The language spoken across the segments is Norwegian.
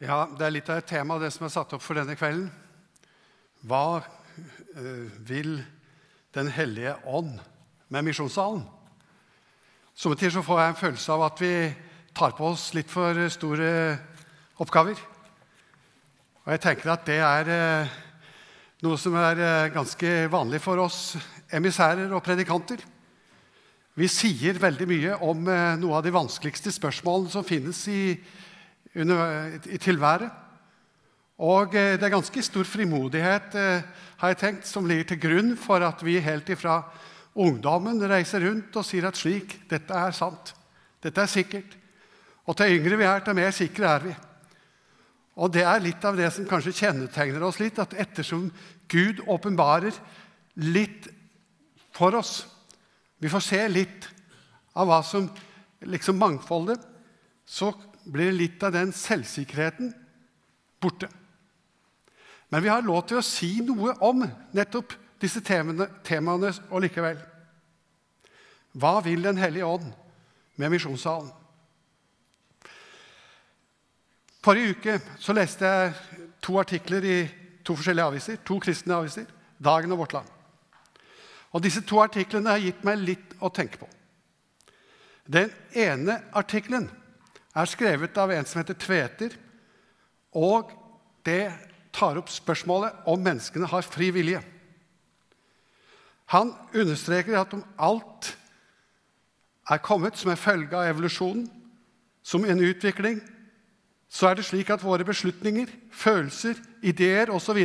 Ja, Det er litt av et tema, det som er satt opp for denne kvelden. Hva eh, vil Den hellige ånd med misjonssalen? Somme tider så får jeg en følelse av at vi tar på oss litt for store oppgaver. Og jeg tenker at det er eh, noe som er eh, ganske vanlig for oss emissærer og predikanter. Vi sier veldig mye om noe av de vanskeligste spørsmålene som finnes i, under, i tilværet. Og eh, det er ganske stor frimodighet eh, har jeg tenkt, som ligger til grunn for at vi helt ifra ungdommen reiser rundt og sier at slik, dette er sant, dette er sikkert. Og til yngre vi er, til mer sikre er vi. Og det er litt av det som kanskje kjennetegner oss litt, at ettersom Gud åpenbarer litt for oss, vi får se litt av hva som liksom mangfoldet. Så blir litt av den selvsikkerheten borte. Men vi har lov til å si noe om nettopp disse temaene, temaene og likevel. Hva vil Den hellige ånd med misjonssalen? Forrige uke så leste jeg to artikler i to forskjellige aviser, to kristne aviser, Dagen og Vårt Land. Og Disse to artiklene har gitt meg litt å tenke på. Den ene artikkelen er skrevet av en som heter Tveter, og det tar opp spørsmålet om menneskene har fri vilje. Han understreker at om alt er kommet som en følge av evolusjonen, som en utvikling, så er det slik at våre beslutninger, følelser, ideer osv.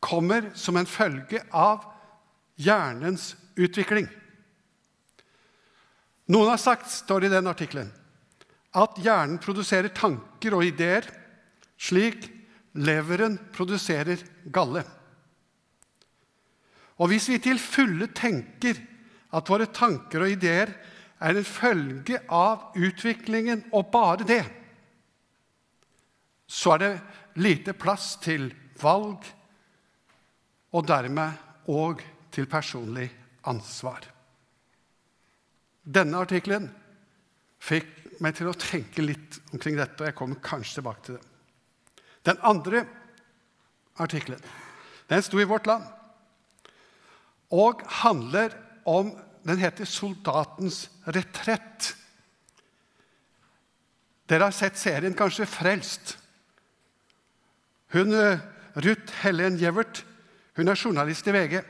kommer som en følge av hjernens utvikling. Noen har sagt, står det i den artikkelen, at hjernen produserer tanker og ideer slik leveren produserer galle. Og hvis vi til fulle tenker at våre tanker og ideer er en følge av utviklingen, og bare det, så er det lite plass til valg og dermed òg til personlig ansvar. Denne artikkelen fikk meg til å tenke litt omkring dette, og jeg kommer kanskje tilbake til det. Den andre artikkelen den sto i Vårt Land og handler om Den heter 'Soldatens retrett'. Dere har sett serien kanskje 'Frelst'. Hun, eh, Ruth Helen Gjevert hun er journalist i VG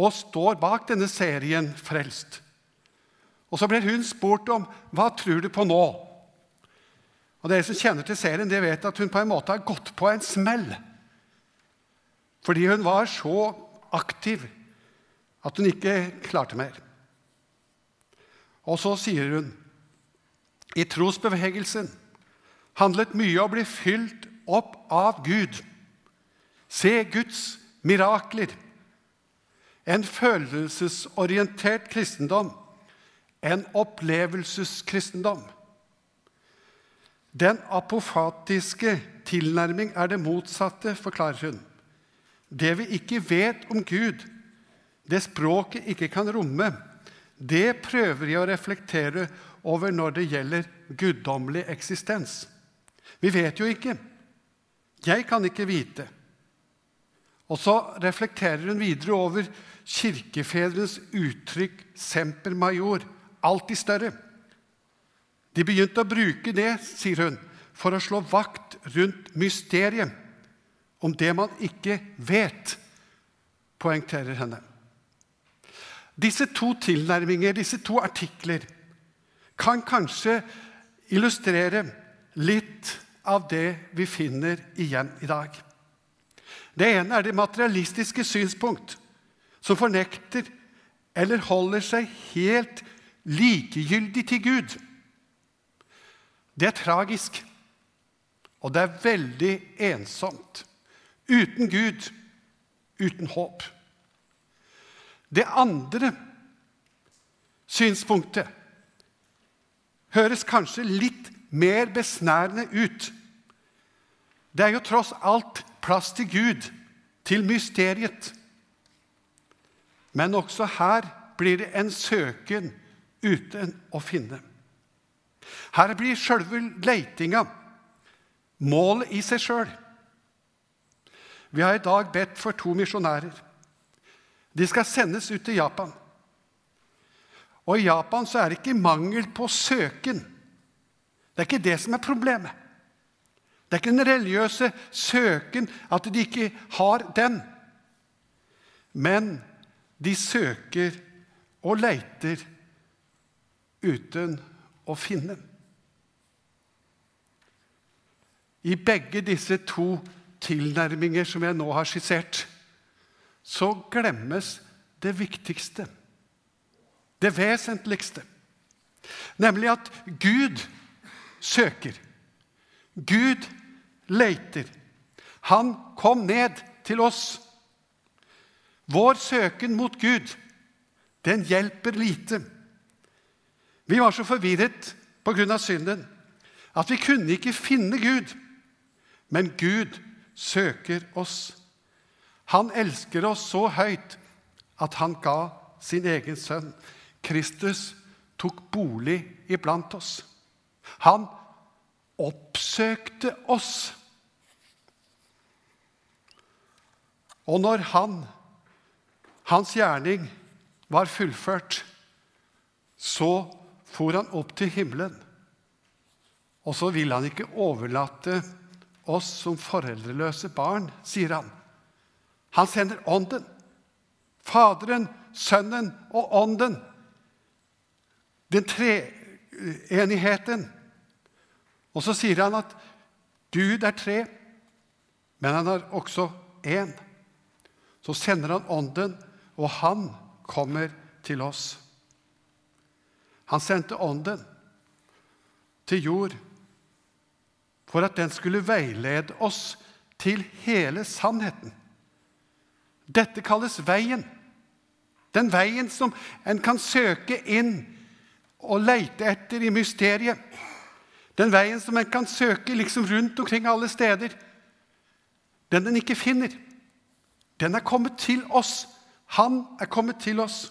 og står bak denne serien Frelst. Og Så blir hun spurt om hva tror du på nå. Og Dere som kjenner til serien, de vet at hun på en måte har gått på en smell. Fordi hun var så aktiv at hun ikke klarte mer. Og så sier hun i trosbevegelsen handlet mye om å bli fylt opp av Gud. Se Guds mirakler en følelsesorientert kristendom, en opplevelseskristendom. Den apofatiske tilnærming er det motsatte, forklarer hun. Det vi ikke vet om Gud, det språket ikke kan romme, det prøver vi å reflektere over når det gjelder guddommelig eksistens. Vi vet jo ikke. Jeg kan ikke vite. Og så reflekterer hun videre over kirkefedrenes uttrykk 'semper major', alltid større. De begynte å bruke det, sier hun, for å slå vakt rundt mysteriet om det man ikke vet, poengterer henne. Disse to tilnærminger, disse to artikler, kan kanskje illustrere litt av det vi finner igjen i dag. Det ene er det materialistiske synspunkt som fornekter eller holder seg helt likegyldig til Gud. Det er tragisk, og det er veldig ensomt. Uten Gud, uten håp. Det andre synspunktet høres kanskje litt mer besnærende ut. Det er jo tross alt plass til Gud, til mysteriet. Men også her blir det en søken uten å finne. Her blir sjølve leitinga målet i seg sjøl. Vi har i dag bedt for to misjonærer. De skal sendes ut til Japan. Og i Japan så er det ikke mangel på søken. Det er ikke det som er problemet. Det er ikke den religiøse søken at de ikke har den. Men de søker og leiter uten å finne. I begge disse to tilnærminger som jeg nå har skissert, så glemmes det viktigste, det vesentligste, nemlig at Gud søker. Gud leiter. Han kom ned til oss. Vår søken mot Gud, den hjelper lite. Vi var så forvirret pga. synden at vi kunne ikke finne Gud. Men Gud søker oss. Han elsker oss så høyt at han ga sin egen sønn. Kristus tok bolig iblant oss. Han oppsøkte oss. Og når han, hans gjerning, var fullført, så for han opp til himmelen. Og så vil han ikke overlate oss som foreldreløse barn, sier han. Han sender Ånden. Faderen, Sønnen og Ånden. Den treenigheten. Og så sier han at Gud er tre, men han er også én. Så sender han Ånden, og han kommer til oss. Han sendte Ånden til jord for at den skulle veilede oss til hele sannheten. Dette kalles veien. Den veien som en kan søke inn og leite etter i mysteriet. Den veien som en kan søke liksom rundt omkring alle steder. Den en ikke finner. Den er kommet til oss. Han er kommet til oss.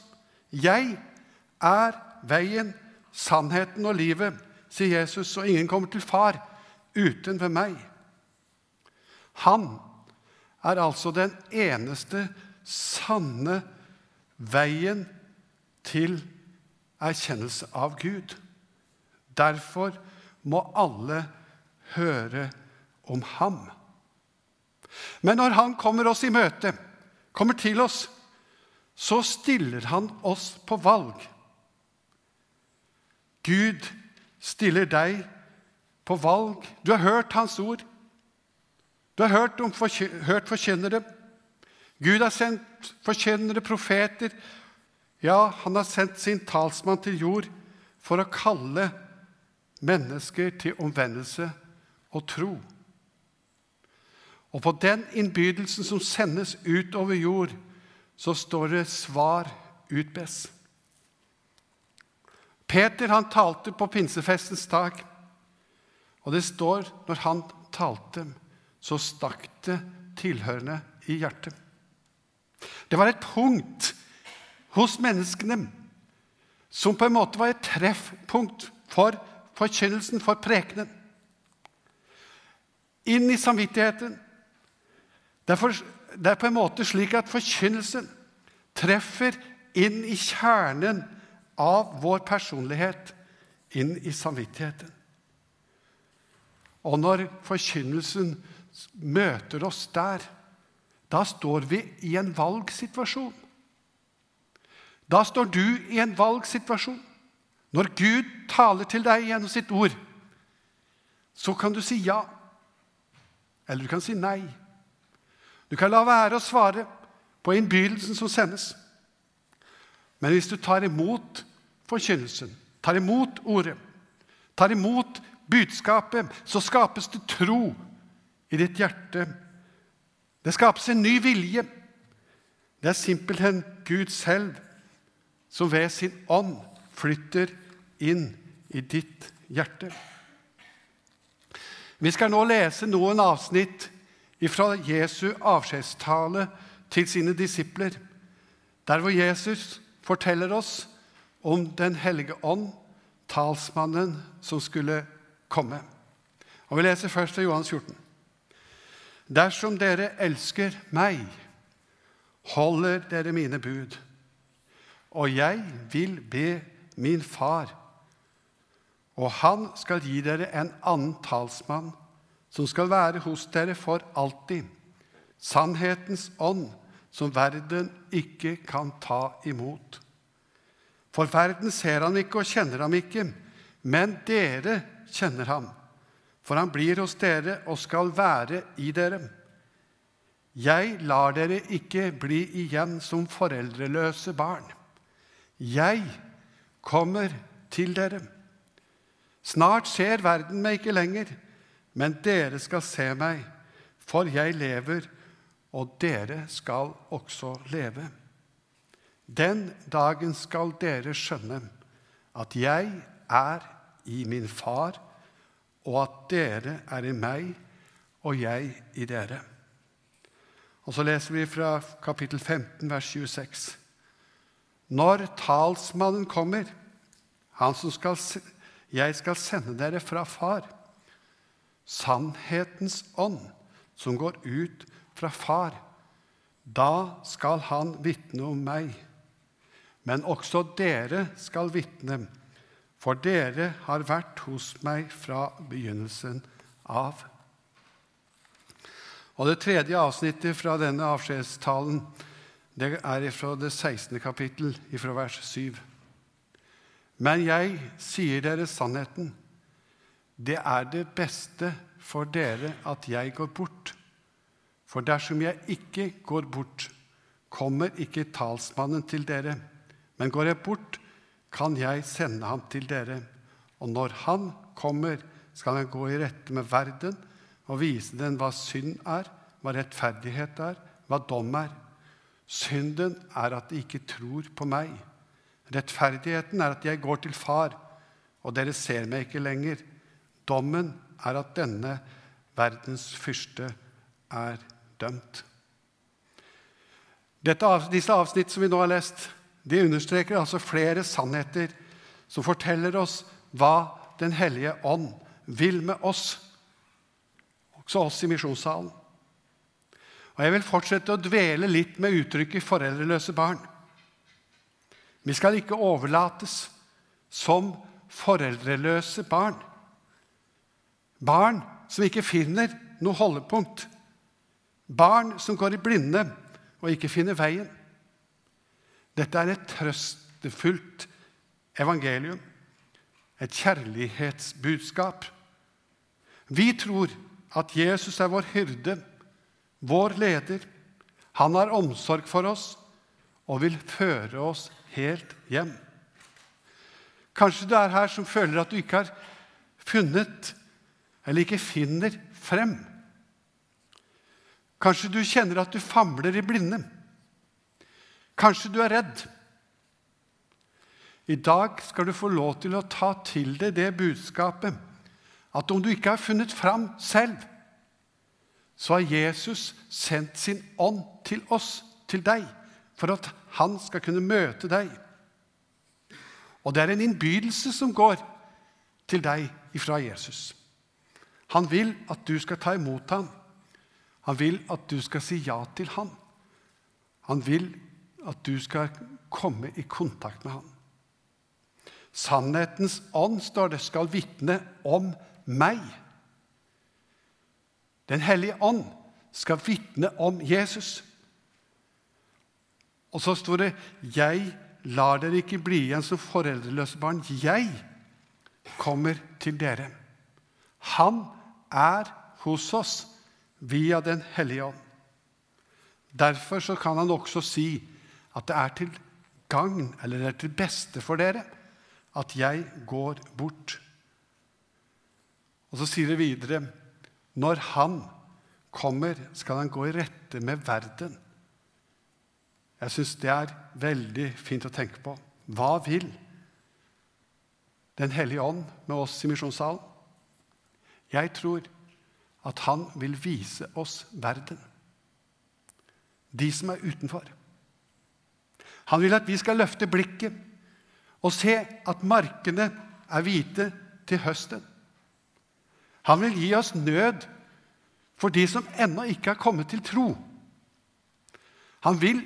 Jeg er veien, sannheten og livet, sier Jesus, og ingen kommer til far uten ved meg. Han er altså den eneste sanne veien til erkjennelse av Gud. Derfor må alle høre om ham. Men når han kommer oss i møte, kommer til oss, så stiller han oss på valg. Gud stiller deg på valg. Du har hørt Hans ord. Du har hørt, om hørt forkynnere. Gud har sendt forkynnere, profeter. Ja, han har sendt sin talsmann til jord for å kalle mennesker til omvendelse og tro. Og på den innbydelsen som sendes ut over jord, så står det svar utbes. Peter han talte på pinsefestens dag, og det står når han talte, så stakk det tilhørende i hjertet. Det var et punkt hos menneskene som på en måte var et treffpunkt for forkynnelsen, for prekenen. Inn i samvittigheten. Det er, for, det er på en måte slik at forkynnelsen treffer inn i kjernen av vår personlighet inn i samvittigheten. Og når forkynnelsen møter oss der, da står vi i en valgsituasjon. Da står du i en valgsituasjon. Når Gud taler til deg gjennom sitt ord, så kan du si ja, eller du kan si nei. Du kan la være å svare på innbydelsen som sendes. Men hvis du tar imot forkynnelsen, tar imot ordet, tar imot budskapet, så skapes det tro i ditt hjerte. Det skapes en ny vilje. Det er simpelthen Gud selv som ved sin ånd flytter inn i ditt hjerte. Vi skal nå lese noen avsnitt fra Jesu avskjedstale til sine disipler, der hvor Jesus forteller oss om Den hellige ånd, talsmannen som skulle komme. Og Vi leser først fra Johans 14. Dersom dere elsker meg, holder dere mine bud. Og jeg vil be min far, og han skal gi dere en annen talsmann, som skal være hos dere for alltid, sannhetens ånd, som verden ikke kan ta imot. For verden ser ham ikke og kjenner ham ikke, men dere kjenner ham, for han blir hos dere og skal være i dere. Jeg lar dere ikke bli igjen som foreldreløse barn. Jeg kommer til dere. Snart ser verden meg ikke lenger, men dere skal se meg, for jeg lever, og dere skal også leve. Den dagen skal dere skjønne at jeg er i min far, og at dere er i meg, og jeg i dere. Og så leser vi fra kapittel 15, vers 26. Når talsmannen kommer, han som skal, jeg skal sende dere fra Far, sannhetens ånd, som går ut fra Far, da skal han vitne om meg. Men også dere skal vitne, for dere har vært hos meg fra begynnelsen av. Og Det tredje avsnittet fra denne avskjedstalen det er fra det 16. kapittel, fra vers 7. Men jeg sier dere sannheten. Det er det beste for dere at jeg går bort. For dersom jeg ikke går bort, kommer ikke talsmannen til dere. Men går jeg bort, kan jeg sende ham til dere. Og når han kommer, skal han gå i rette med verden og vise den hva synd er, hva rettferdighet er, hva dom er. Synden er at de ikke tror på meg. Rettferdigheten er at jeg går til Far, og dere ser meg ikke lenger. Dommen er at denne verdens fyrste er dømt. Dette, disse avsnitt som vi nå har lest, de understreker altså flere sannheter som forteller oss hva Den hellige ånd vil med oss, også oss i misjonssalen. Og Jeg vil fortsette å dvele litt med uttrykket 'foreldreløse barn'. Vi skal ikke overlates som foreldreløse barn. Barn som ikke finner noe holdepunkt. Barn som går i blinde og ikke finner veien. Dette er et trøstefullt evangelium, et kjærlighetsbudskap. Vi tror at Jesus er vår hyrde vår leder. Han har omsorg for oss og vil føre oss helt hjem. Kanskje du er her som føler at du ikke har funnet eller ikke finner frem. Kanskje du kjenner at du famler i blinde. Kanskje du er redd. I dag skal du få lov til å ta til deg det budskapet at om du ikke har funnet fram selv, så har Jesus sendt sin ånd til oss, til deg, for at han skal kunne møte deg. Og det er en innbydelse som går til deg ifra Jesus. Han vil at du skal ta imot ham. Han vil at du skal si ja til ham. Han vil at du skal komme i kontakt med ham. Sannhetens ånd, står det, skal vitne om meg. Den hellige ånd skal vitne om Jesus. Og så står det 'Jeg lar dere ikke bli igjen som foreldreløse barn'. Jeg kommer til dere. Han er hos oss via Den hellige ånd. Derfor kan han også si at det er til gagn, eller det er til beste for dere, at jeg går bort. Og så sier det videre når han kommer, skal han gå i rette med verden. Jeg syns det er veldig fint å tenke på. Hva vil Den hellige ånd med oss i misjonssalen? Jeg tror at han vil vise oss verden. De som er utenfor. Han vil at vi skal løfte blikket og se at markene er hvite til høsten. Han vil gi oss nød for de som ennå ikke har kommet til tro. Han vil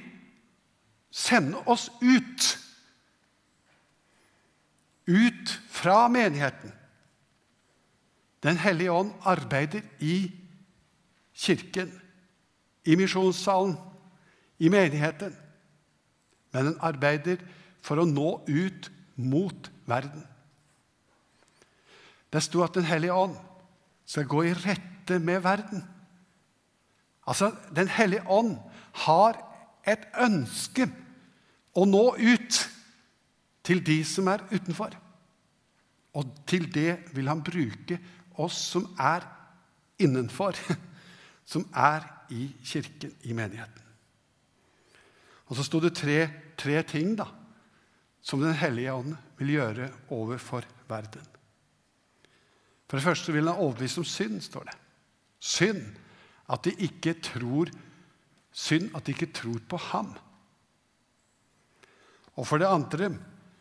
sende oss ut. Ut fra menigheten. Den hellige ånd arbeider i kirken, i misjonssalen, i menigheten. Men den arbeider for å nå ut mot verden. Det sto at Den hellige ånd skal gå i rette med verden. Altså, Den hellige ånd har et ønske å nå ut til de som er utenfor. Og til det vil han bruke oss som er innenfor, som er i kirken, i menigheten. Og så sto det tre, tre ting da, som Den hellige ånd vil gjøre overfor verden. For det første vil han overbevise om synd, står det. Synd. At de ikke tror synd at de ikke tror på ham. Og for det andre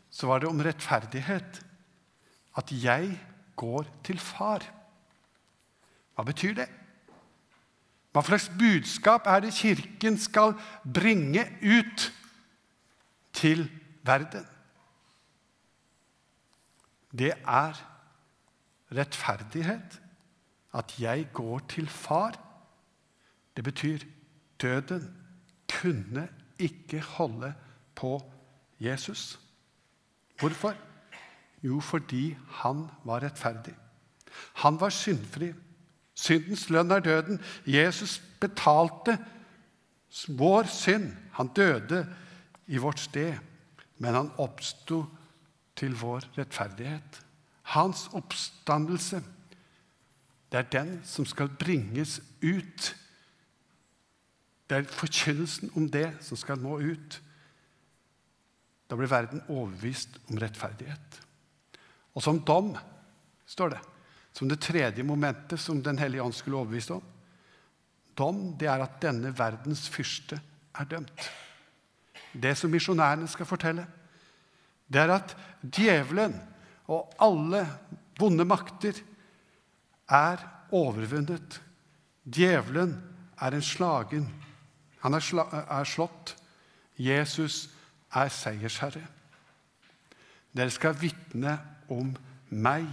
så var det om rettferdighet. At jeg går til far. Hva betyr det? Hva slags budskap er det Kirken skal bringe ut til verden? Det er rettferdighet. At jeg går til far. Det betyr døden kunne ikke holde på Jesus. Hvorfor? Jo, fordi han var rettferdig. Han var syndfri. Syndens lønn er døden. Jesus betalte vår synd. Han døde i vårt sted, men han oppsto til vår rettferdighet. Hans oppstandelse, det er den som skal bringes ut. Det er forkynnelsen om det som skal nå ut. Da blir verden overbevist om rettferdighet. Og som dom, står det, som det tredje momentet som Den hellige ånd skulle overbevise om. Dom det er at denne verdens fyrste er dømt. Det som misjonærene skal fortelle, det er at djevelen og alle vonde makter er overvunnet. Djevelen er en slagen. Han er, sla er slått. Jesus er seiersherre. Dere skal vitne om meg.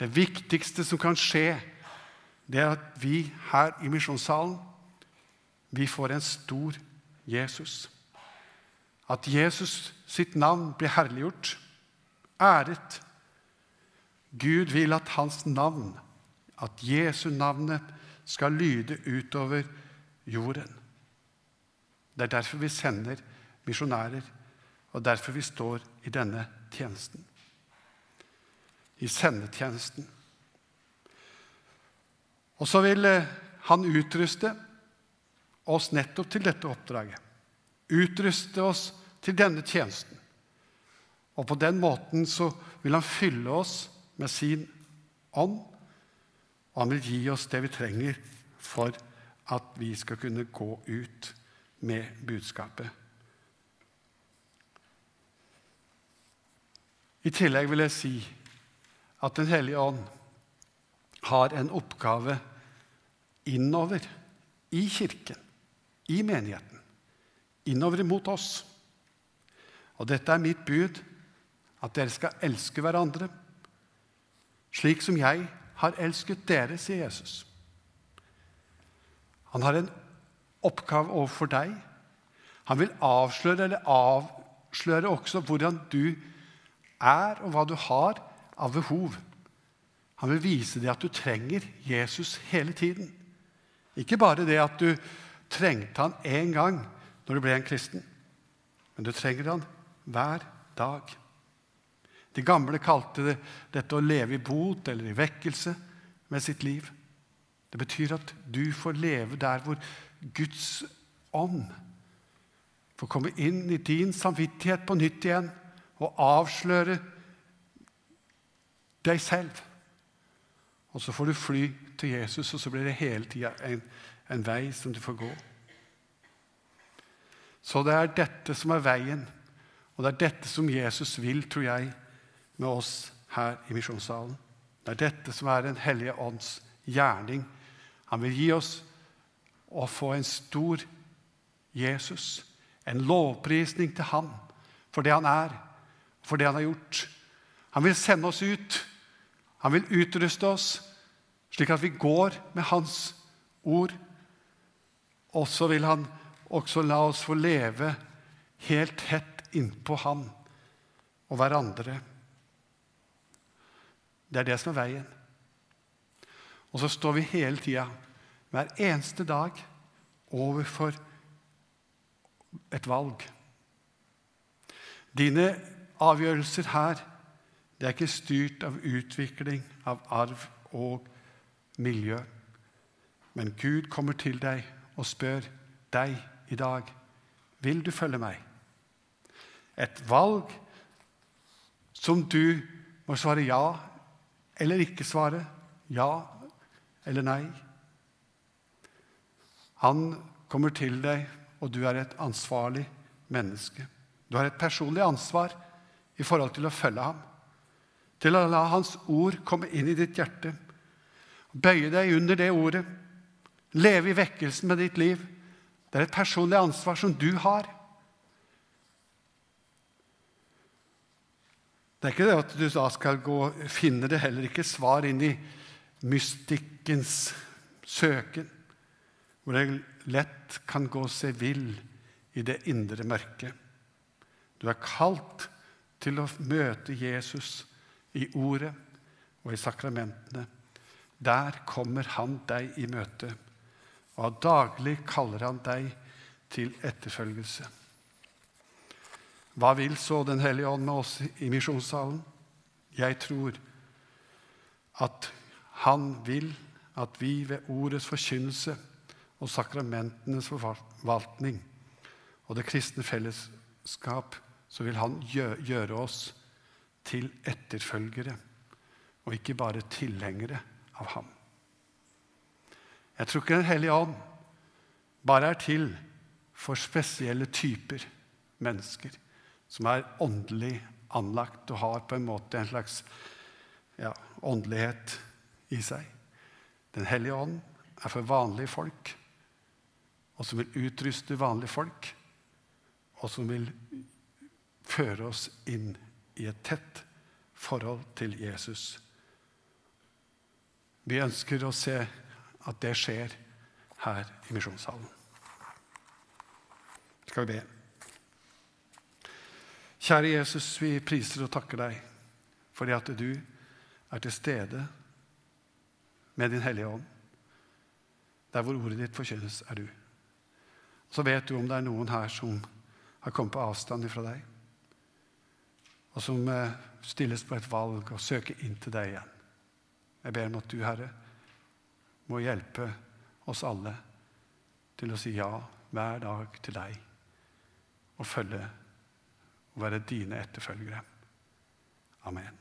Det viktigste som kan skje, det er at vi her i misjonssalen vi får en stor Jesus. At Jesus sitt navn blir herliggjort æret. Gud vil at hans navn, at Jesu navnet, skal lyde utover jorden. Det er derfor vi sender misjonærer, og derfor vi står i denne tjenesten. I sendetjenesten. Og så vil eh, han utruste oss nettopp til dette oppdraget. Utruste oss til denne tjenesten. Og på den måten så vil han fylle oss med sin ånd, og han vil gi oss det vi trenger for at vi skal kunne gå ut med budskapet. I tillegg vil jeg si at Den hellige ånd har en oppgave innover i Kirken, i menigheten, innover imot oss. Og dette er mitt bud at dere skal elske hverandre slik som jeg har elsket dere, sier Jesus. Han har en oppgave overfor deg. Han vil avsløre eller avsløre også hvordan du er, og hva du har av behov. Han vil vise deg at du trenger Jesus hele tiden. Ikke bare det at du trengte han én gang når du ble en kristen, men du trenger han hver dag. De gamle kalte det dette å leve i bot eller i vekkelse med sitt liv. Det betyr at du får leve der hvor Guds ånd får komme inn i din samvittighet på nytt igjen og avsløre deg selv. Og så får du fly til Jesus, og så blir det hele tida en, en vei som du får gå. Så det er dette som er veien, og det er dette som Jesus vil, tror jeg, med oss her i misjonssalen. Det er dette som er Den hellige ånds gjerning. Han vil gi oss å få en stor Jesus, en lovprisning til Han for det Han er, for det Han har gjort. Han vil sende oss ut. Han vil utruste oss slik at vi går med Hans ord. Og så vil Han også la oss få leve helt tett innpå Han og hverandre. Det er det som er veien. Og så står vi hele tida, hver eneste dag, overfor et valg. Dine avgjørelser her det er ikke styrt av utvikling, av arv og miljø. Men Gud kommer til deg og spør deg i dag vil du følge meg. Et valg som du må svare ja eller ikke svare. Ja eller nei. Han kommer til deg, og du er et ansvarlig menneske. Du har et personlig ansvar i forhold til å følge ham. Til å la Hans ord komme inn i ditt hjerte. Bøye deg under det ordet. Leve i vekkelsen med ditt liv. Det er et personlig ansvar som du har. Det er ikke det at du da skal gå finne det heller ikke svar inn i mystikkens søken, hvor det lett kan gå seg vill i det indre mørket. Du er kalt til å møte Jesus i ordet og i sakramentene. Der kommer han deg i møte, og daglig kaller han deg til etterfølgelse. Hva vil så Den hellige ånd med oss i misjonssalen? Jeg tror at han vil at vi ved ordets forkynnelse og sakramentenes forvaltning og det kristne fellesskap, så vil han gjøre oss til etterfølgere og ikke bare tilhengere av ham. Jeg tror ikke Den hellige ånd bare er til for spesielle typer mennesker som er åndelig anlagt og har på en måte en slags ja, åndelighet i seg. Den hellige ånd er for vanlige folk, og som vil utruste vanlige folk, og som vil føre oss inn i et tett forhold til Jesus. Vi ønsker å se at det skjer her i misjonssalen. Skal vi be. Kjære Jesus, vi priser og takker deg fordi at du er til stede med Din Hellige Ånd. Der hvor ordet ditt forkynnes, er du. Så vet du om det er noen her som har kommet på avstand fra deg, og som eh, stilles på et valg og søker inn til deg igjen. Jeg ber om at du, Herre, må hjelpe oss alle til å si ja hver dag til deg og følge og være dine etterfølgere. Amen.